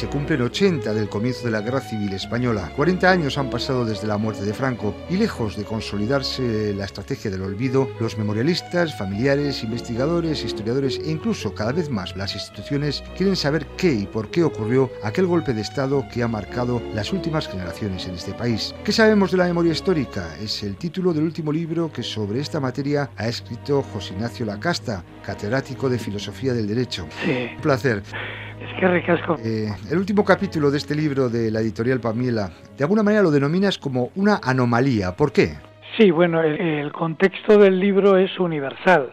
2016 se cumplen 80 del comienzo de la Guerra Civil Española. 40 años han pasado desde la muerte de Franco y lejos de consolidarse la estrategia del olvido, los memorialistas, familiares, investigadores, historiadores e incluso cada vez más las instituciones quieren saber qué y por qué ocurrió aquel golpe de Estado que ha marcado las últimas generaciones en este país. ¿Qué sabemos de la memoria histórica? Es el título del último libro que sobre esta materia ha escrito José Ignacio Lacasta, catedrático de Filosofía del Derecho. Sí. Un placer. Ricasco. Eh, el último capítulo de este libro de la editorial Pamiela, de alguna manera lo denominas como una anomalía. ¿Por qué? Sí, bueno, el, contexto del libro es universal.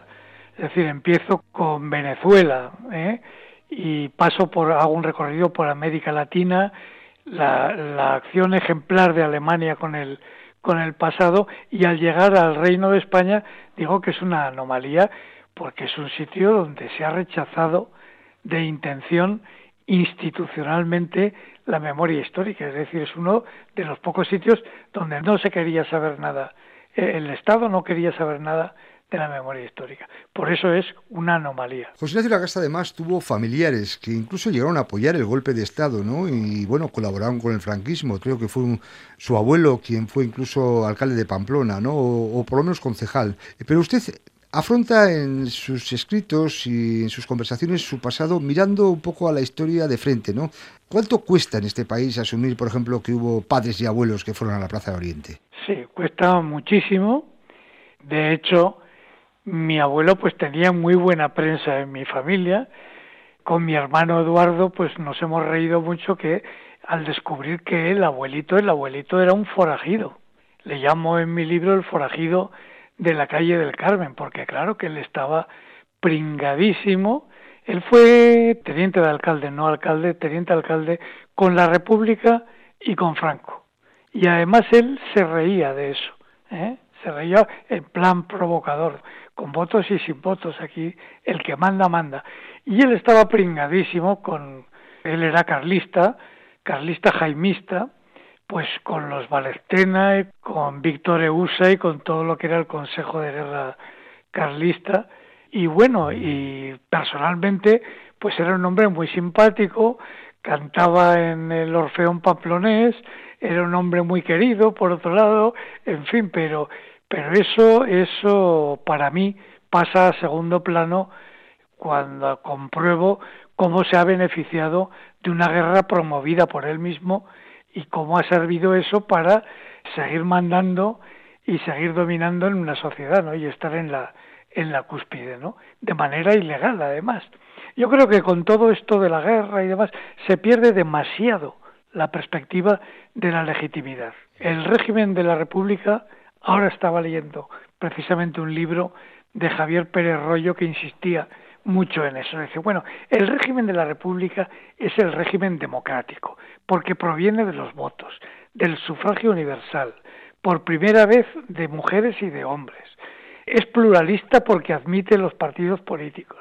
Es decir, empiezo con Venezuela ¿eh? y paso por, hago un recorrido por América Latina, la, la acción ejemplar de Alemania con el, con el pasado y al llegar al Reino de España digo que es una anomalía porque es un sitio donde se ha rechazado de intención institucionalmente la memoria histórica, es decir, es uno de los pocos sitios donde no se quería saber nada, el Estado no quería saber nada de la memoria histórica. Por eso es una anomalía. José Ignacio Lagasta además tuvo familiares que incluso llegaron a apoyar el golpe de Estado, ¿no? Y bueno, colaboraron con el franquismo. Creo que fue su abuelo quien fue incluso alcalde de Pamplona, ¿no? O, o por lo menos concejal. Pero usted afronta en sus escritos y en sus conversaciones su pasado mirando un poco a la historia de frente, ¿no? ¿Cuánto cuesta en este país asumir, por ejemplo, que hubo padres y abuelos que fueron a la Plaza de Oriente? Sí, cuesta muchísimo. De hecho, mi abuelo pues tenía muy buena prensa en mi familia. Con mi hermano Eduardo pues nos hemos reído mucho que al descubrir que el abuelito, el abuelito era un forajido. Le llamo en mi libro el forajido de la calle del Carmen, porque claro que él estaba pringadísimo. Él fue teniente de alcalde, no alcalde, teniente de alcalde con la República y con Franco. Y además él se reía de eso, ¿eh? se reía en plan provocador, con votos y sin votos. Aquí el que manda, manda. Y él estaba pringadísimo con, él era carlista, carlista jaimista, pues con los Valestena, con Víctor Eusa y con todo lo que era el Consejo de Guerra carlista. Y bueno, y personalmente, pues era un hombre muy simpático, cantaba en el Orfeón Pamplonés, era un hombre muy querido, por otro lado, en fin, pero, pero eso, eso para mí pasa a segundo plano cuando compruebo cómo se ha beneficiado de una guerra promovida por él mismo y cómo ha servido eso para seguir mandando y seguir dominando en una sociedad, ¿no? Y estar en la en la cúspide, ¿no? De manera ilegal, además. Yo creo que con todo esto de la guerra y demás se pierde demasiado la perspectiva de la legitimidad. El régimen de la República, ahora estaba leyendo precisamente un libro de Javier Pérez Rollo que insistía mucho en eso. Dice, bueno, el régimen de la República es el régimen democrático, porque proviene de los votos, del sufragio universal, por primera vez de mujeres y de hombres. Es pluralista porque admite los partidos políticos.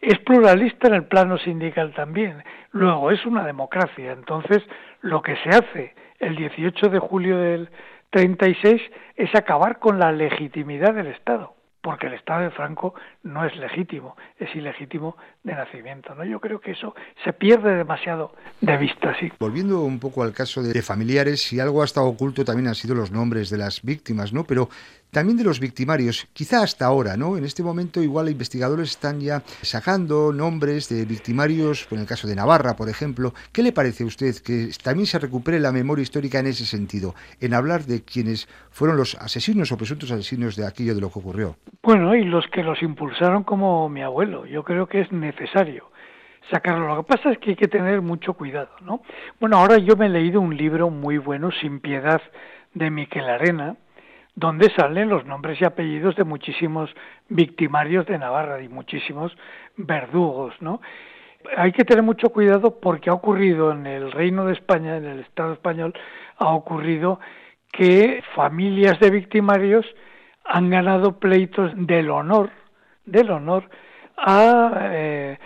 Es pluralista en el plano sindical también. Luego, es una democracia. Entonces, lo que se hace el 18 de julio del 36 es acabar con la legitimidad del Estado porque el Estado de Franco no es legítimo, es ilegítimo de nacimiento. ¿no? Yo creo que eso se pierde demasiado de vista. Volviendo un poco al caso de familiares, si algo ha estado oculto también han sido los nombres de las víctimas, ¿no? Pero también de los victimarios, quizá hasta ahora, ¿no? En este momento igual investigadores están ya sacando nombres de victimarios, en el caso de Navarra, por ejemplo. ¿Qué le parece a usted que también se recupere la memoria histórica en ese sentido, en hablar de quienes fueron los asesinos o presuntos asesinos de aquello de lo que ocurrió? Bueno, y los que los impulsaron como mi abuelo, yo creo que es necesario sacarlo. Lo que pasa es que hay que tener mucho cuidado, ¿no? Bueno, ahora yo me he leído un libro muy bueno, Sin Piedad, de Miquel Arena, donde salen los nombres y apellidos de muchísimos victimarios de Navarra y muchísimos verdugos, ¿no? Hay que tener mucho cuidado porque ha ocurrido en el Reino de España, en el Estado español, ha ocurrido que familias de victimarios han ganado pleitos del honor, del honor a eh,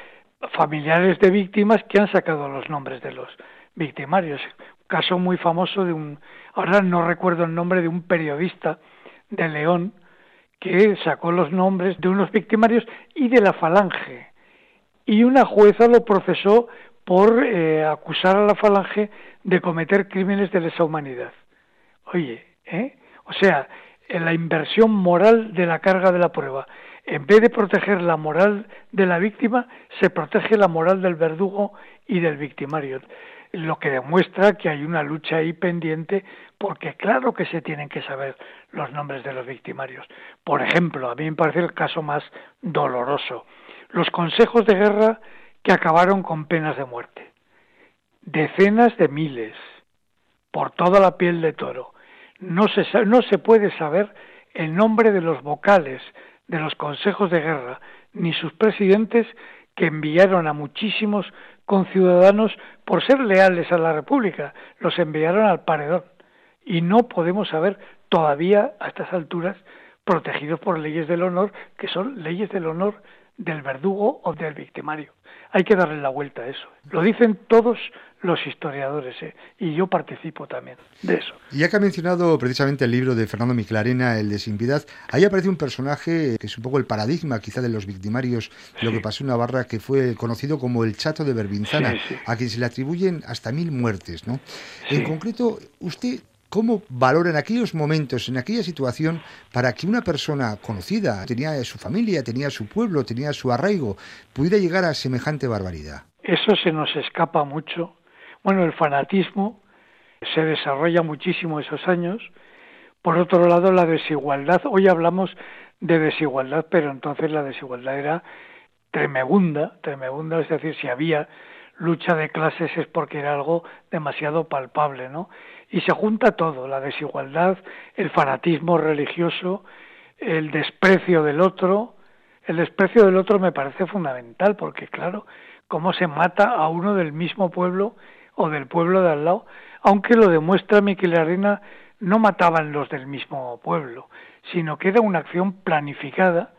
familiares de víctimas que han sacado los nombres de los victimarios. Caso muy famoso de un ahora no recuerdo el nombre de un periodista de León que sacó los nombres de unos victimarios y de la falange. Y una jueza lo procesó por eh, acusar a la falange de cometer crímenes de lesa humanidad. Oye, ¿eh? O sea, en la inversión moral de la carga de la prueba. En vez de proteger la moral de la víctima, se protege la moral del verdugo y del victimario lo que demuestra que hay una lucha ahí pendiente porque claro que se tienen que saber los nombres de los victimarios. Por ejemplo, a mí me parece el caso más doloroso, los consejos de guerra que acabaron con penas de muerte. Decenas de miles, por toda la piel de toro. No se, no se puede saber el nombre de los vocales de los consejos de guerra, ni sus presidentes que enviaron a muchísimos conciudadanos por ser leales a la República, los enviaron al paredón. Y no podemos saber todavía a estas alturas protegidos por leyes del honor que son leyes del honor del verdugo o del victimario. Hay que darle la vuelta a eso. Lo dicen todos los historiadores ¿eh? y yo participo también de eso. Y ya que ha mencionado precisamente el libro de Fernando Miclarena, el de Sin Piedad, ahí aparece un personaje que es un poco el paradigma quizá de los victimarios de lo que pasó en Navarra, que fue conocido como el Chato de Berbinzana, a quien se le atribuyen hasta mil muertes. ¿no? En concreto, usted ¿Cómo valora en aquellos momentos, en aquella situación, para que una persona conocida, tenía su familia, tenía su pueblo, tenía su arraigo, pudiera llegar a semejante barbaridad? Eso se nos escapa mucho. Bueno, el fanatismo se desarrolla muchísimo esos años. Por otro lado, la desigualdad. Hoy hablamos de desigualdad, pero entonces la desigualdad era tremenda, tremenda, es decir, si había lucha de clases es porque era algo demasiado palpable, ¿no? Y se junta todo, la desigualdad, el fanatismo religioso, el desprecio del otro. El desprecio del otro me parece fundamental porque, claro, cómo se mata a uno del mismo pueblo o del pueblo de al lado, aunque lo demuestra Miquel Arena, no mataban los del mismo pueblo, sino que era una acción planificada,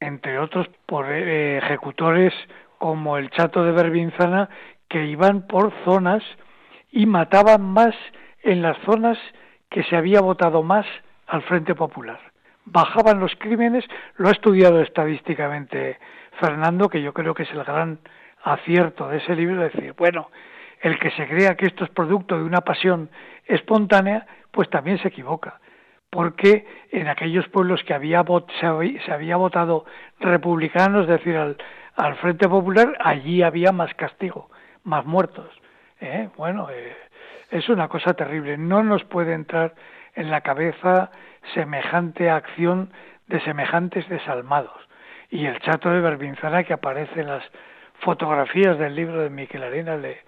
entre otros por eh, ejecutores como el Chato de Berbinzana, que iban por zonas y mataban más en las zonas que se había votado más al Frente Popular. Bajaban los crímenes, lo ha estudiado estadísticamente Fernando, que yo creo que es el gran acierto de ese libro, decir, bueno, el que se crea que esto es producto de una pasión espontánea, pues también se equivoca, porque en aquellos pueblos que había se había votado republicano, es decir, al, al Frente Popular, allí había más castigo, más muertos. ¿eh? Bueno, eh, es una cosa terrible. No nos puede entrar en la cabeza semejante acción de semejantes desalmados. Y el chato de Berbinzana que aparece en las fotografías del libro de Miquel Arena le,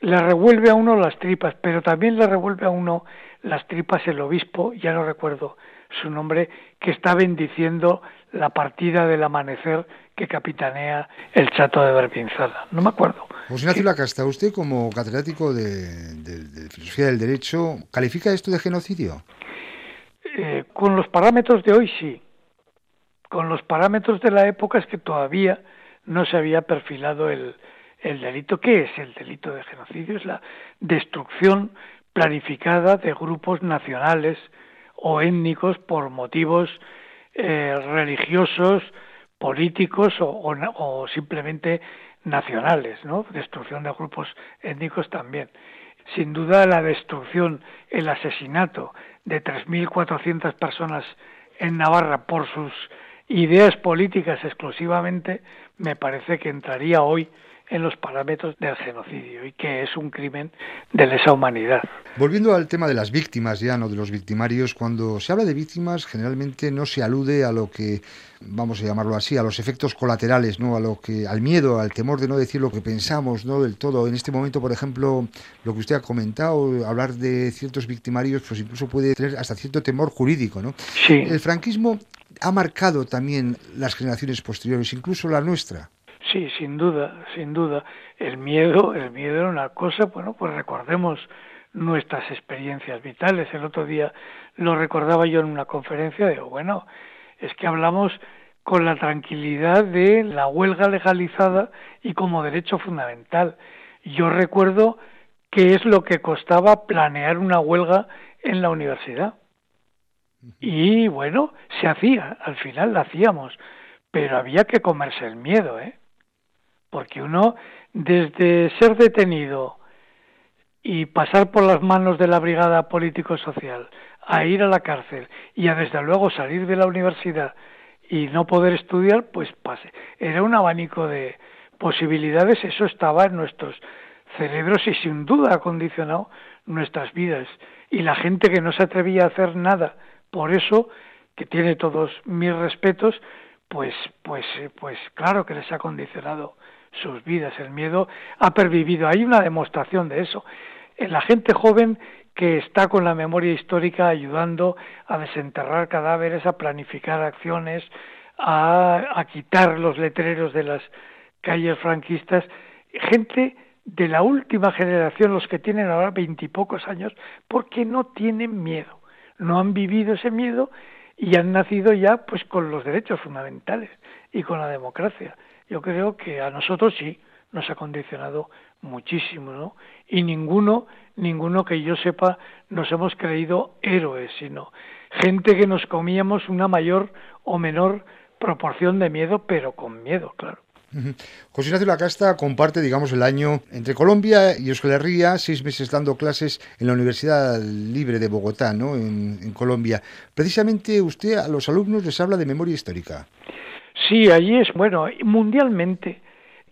le revuelve a uno las tripas, pero también le revuelve a uno las tripas el obispo, ya no recuerdo su nombre, que está bendiciendo la partida del amanecer que capitanea el chato de Berbinzana. No me acuerdo. José Ignacio Lacasta, usted como catedrático de, Filosofía del Derecho, ¿califica esto de genocidio? Eh, con los parámetros de hoy sí. Con los parámetros de la época es que todavía no se había perfilado el, el delito. ¿Qué es el delito de genocidio? Es la destrucción planificada de grupos nacionales o étnicos por motivos eh, religiosos, políticos o, simplemente nacionales, ¿no? Destrucción de grupos étnicos también. Sin duda la destrucción, el asesinato de 3.400 personas en Navarra por sus ideas políticas exclusivamente, me parece que entraría hoy en los parámetros del genocidio y que es un crimen de lesa humanidad. Volviendo al tema de las víctimas ya, no de los victimarios, cuando se habla de víctimas generalmente no se alude a lo que vamos a llamarlo así, a los efectos colaterales, ¿no? a lo que al miedo, al temor de no decir lo que pensamos, no del todo. En este momento, por ejemplo, lo que usted ha comentado, hablar de ciertos victimarios, pues incluso puede tener hasta cierto temor jurídico, ¿no? Sí. El franquismo ha marcado también las generaciones posteriores, incluso la nuestra. Sí, sin duda, sin duda. El miedo, el miedo era una cosa, bueno, pues recordemos nuestras experiencias vitales. El otro día lo recordaba yo en una conferencia, digo, bueno, es que hablamos con la tranquilidad de la huelga legalizada y como derecho fundamental. Yo recuerdo qué es lo que costaba planear una huelga en la universidad. Y bueno, se hacía, al final la hacíamos, pero había que comerse el miedo, ¿eh? Porque uno, desde ser detenido y pasar por las manos de la brigada político-social, a ir a la cárcel y a desde luego salir de la universidad y no poder estudiar, pues pase. Era un abanico de posibilidades, eso estaba en nuestros cerebros y sin duda ha condicionado nuestras vidas. Y la gente que no se atrevía a hacer nada, por eso, que tiene todos mis respetos, pues, pues, pues claro que les ha condicionado sus vidas. El miedo ha pervivido. Hay una demostración de eso. En la gente joven que está con la memoria histórica ayudando a desenterrar cadáveres, a planificar acciones, a, a quitar los letreros de las calles franquistas, gente de la última generación, los que tienen ahora veintipocos años, porque no tienen miedo, no han vivido ese miedo y han nacido ya pues con los derechos fundamentales y con la democracia. Yo creo que a nosotros sí nos ha condicionado muchísimo, ¿no? Y ninguno, ninguno que yo sepa, nos hemos creído héroes, sino gente que nos comíamos una mayor o menor proporción de miedo, pero con miedo, claro. José Ignacio Lacasta comparte, digamos, el año entre Colombia y Euskal Herria, seis meses dando clases en la Universidad Libre de Bogotá, ¿no? En, en, Colombia. Precisamente usted a los alumnos les habla de memoria histórica. Sí, allí es, bueno, mundialmente,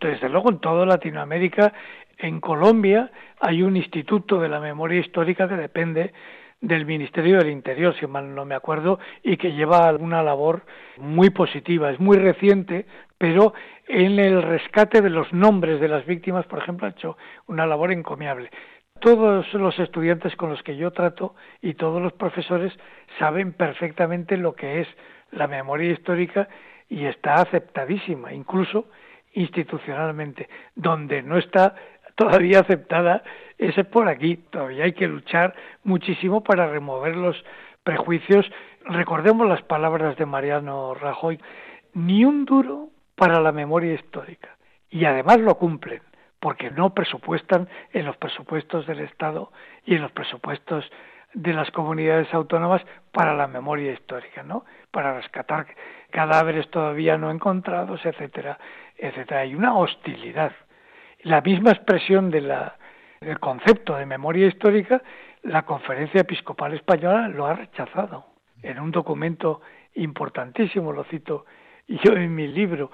desde luego en toda Latinoamérica, en Colombia hay un instituto de la memoria histórica que depende del Ministerio del Interior, si mal no me acuerdo, y que lleva una labor muy positiva. Es muy reciente, pero en el rescate de los nombres de las víctimas, por ejemplo, ha hecho una labor encomiable. Todos los estudiantes con los que yo trato y todos los profesores saben perfectamente lo que es la memoria histórica y está aceptadísima, incluso institucionalmente. Donde no está todavía aceptada es por aquí. Todavía hay que luchar muchísimo para remover los prejuicios. Recordemos las palabras de Mariano Rajoy, ni un duro para la memoria histórica. Y además lo cumplen, porque no presupuestan en los presupuestos del Estado y en los presupuestos de las comunidades autónomas para la memoria histórica, ¿no? Para rescatar cadáveres todavía no encontrados, etcétera, etcétera. Hay una hostilidad. La misma expresión del concepto de memoria histórica, la Conferencia Episcopal Española lo ha rechazado en un documento importantísimo, lo cito yo en mi libro.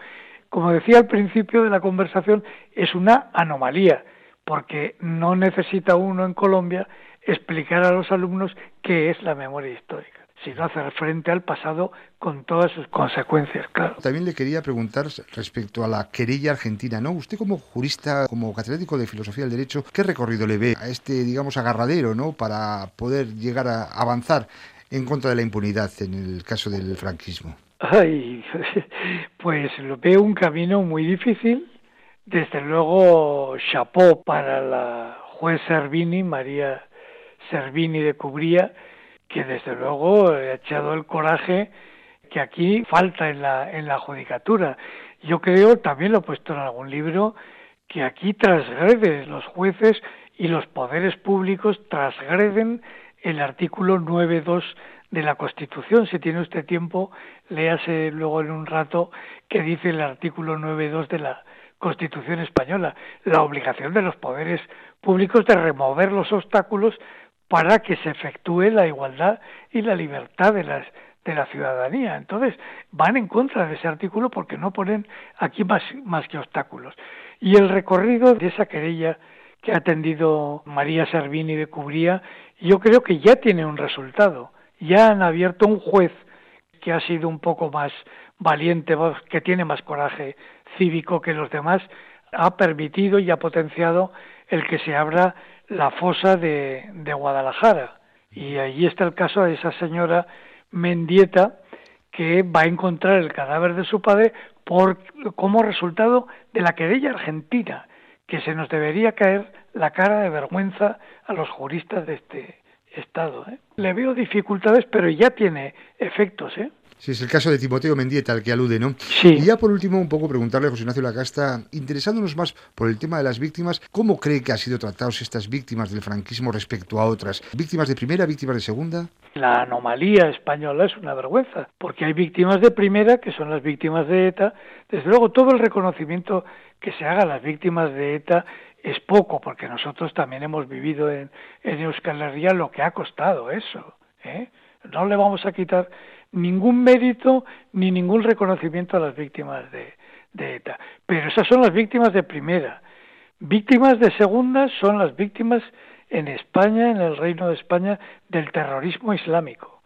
Como decía al principio de la conversación, es una anomalía, porque no necesita uno en Colombia explicar a los alumnos qué es la memoria histórica, sino hacer frente al pasado con todas sus consecuencias, claro. También le quería preguntar respecto a la querella argentina, ¿no? Usted como jurista, como catedrático de filosofía del derecho, ¿qué recorrido le ve a este, digamos, agarradero, ¿no? Para poder llegar a avanzar en contra de la impunidad en el caso del franquismo. Ay, pues lo veo un camino muy difícil. Desde luego, chapó para la juez Servini, María Servini de Cubría, que desde luego ha echado el coraje que aquí falta en la, en la judicatura. Yo creo, también lo he puesto en algún libro, que aquí transgreden los jueces y los poderes públicos transgreden el artículo 9.2 de la Constitución. Si tiene usted tiempo, léase luego en un rato que dice el artículo 9.2 de la Constitución española, la obligación de los poderes públicos de remover los obstáculos para que se efectúe la igualdad y la libertad de las de la ciudadanía. Entonces, van en contra de ese artículo porque no ponen aquí más, más que obstáculos. Y el recorrido de esa querella que ha atendido María Servini de Cubría, yo creo que ya tiene un resultado ya han abierto un juez que ha sido un poco más valiente, que tiene más coraje cívico que los demás, ha permitido y ha potenciado el que se abra la fosa de, Guadalajara. Y allí está el caso de esa señora Mendieta que va a encontrar el cadáver de su padre por, como resultado de la querella argentina, que se nos debería caer la cara de vergüenza a los juristas de este, Estado. ¿eh? Le veo dificultades, pero ya tiene efectos. ¿eh? Sí, es el caso de Timoteo Mendieta al que alude, ¿no? Sí. Y ya por último, un poco preguntarle a José Ignacio Lacasta, interesándonos más por el tema de las víctimas, ¿cómo cree que han sido tratados estas víctimas del franquismo respecto a otras? ¿Víctimas de primera, víctimas de segunda? La anomalía española es una vergüenza, porque hay víctimas de primera, que son las víctimas de ETA. Desde luego, todo el reconocimiento que se haga a las víctimas de ETA es poco, porque nosotros también hemos vivido en, en Euskal Herria lo que ha costado eso. ¿eh? No le vamos a quitar ningún mérito ni ningún reconocimiento a las víctimas de, de ETA. Pero esas son las víctimas de primera. Víctimas de segunda son las víctimas en España, en el Reino de España, del terrorismo islámico.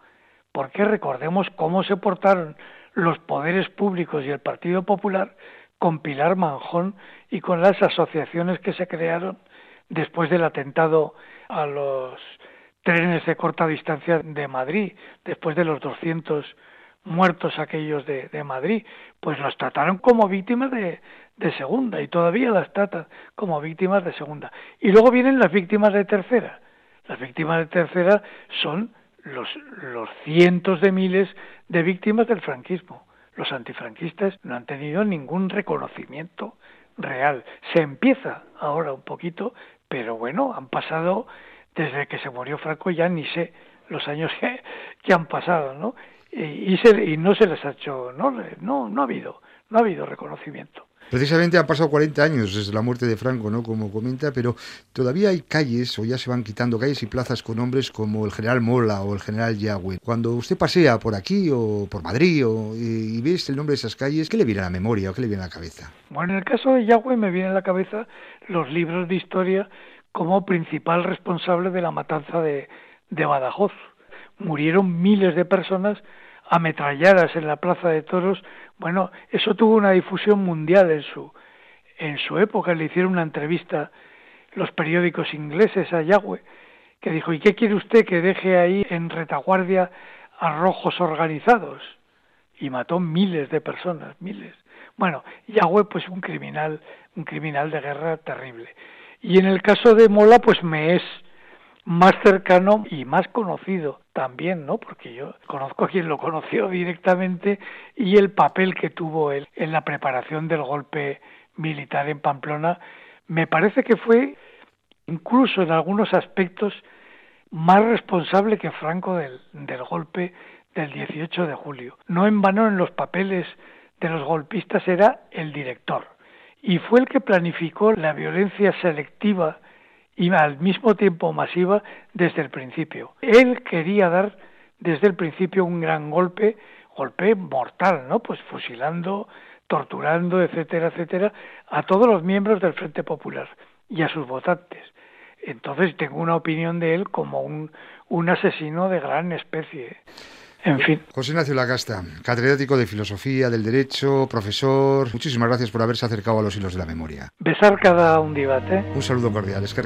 Porque recordemos cómo se portaron los poderes públicos y el Partido Popular con Pilar Manjón y con las asociaciones que se crearon después del atentado a los trenes de corta distancia de Madrid, después de los 200 muertos aquellos de, de Madrid, pues los trataron como víctimas de, de segunda y todavía las tratan como víctimas de segunda. Y luego vienen las víctimas de tercera. Las víctimas de tercera son los, los cientos de miles de víctimas del franquismo. Los antifranquistas no han tenido ningún reconocimiento real. Se empieza ahora un poquito, pero bueno, han pasado desde que se murió Franco ya ni sé los años que, que han pasado, ¿no? Y, y, se, y no se les ha hecho, no, no, no ha habido, no ha habido reconocimiento. Precisamente han pasado 40 años desde la muerte de Franco, ¿no? Como comenta, pero todavía hay calles, o ya se van quitando calles y plazas con nombres como el General Mola o el General Yagüe. Cuando usted pasea por aquí o por Madrid o, y, y ves el nombre de esas calles, ¿qué le viene a la memoria o qué le viene a la cabeza? Bueno, en el caso de Yagüe me viene a la cabeza los libros de historia como principal responsable de la matanza de, de Badajoz. Murieron miles de personas ametralladas en la Plaza de Toros, bueno, eso tuvo una difusión mundial en su, en su época. Le hicieron una entrevista los periódicos ingleses a Yagüe, que dijo, ¿y qué quiere usted que deje ahí en retaguardia a rojos organizados? Y mató miles de personas, miles. Bueno, Yagüe pues un criminal, un criminal de guerra terrible. Y en el caso de Mola pues me es más cercano y más conocido también, ¿no? Porque yo conozco a quien lo conoció directamente y el papel que tuvo él en la preparación del golpe militar en Pamplona, me parece que fue incluso en algunos aspectos más responsable que Franco del, del golpe del 18 de julio. No en vano en los papeles de los golpistas era el director y fue el que planificó la violencia selectiva y al mismo tiempo masiva desde el principio. Él quería dar desde el principio un gran golpe, golpe mortal, ¿no? Pues fusilando, torturando, etcétera, etcétera, a todos los miembros del Frente Popular y a sus votantes. Entonces tengo una opinión de él como un, un asesino de gran especie. En fin. José Ignacio Lacasta, catedrático de Filosofía del Derecho, profesor, muchísimas gracias por haberse acercado a los hilos de la memoria. Besar cada un debate. Un saludo cordial, es que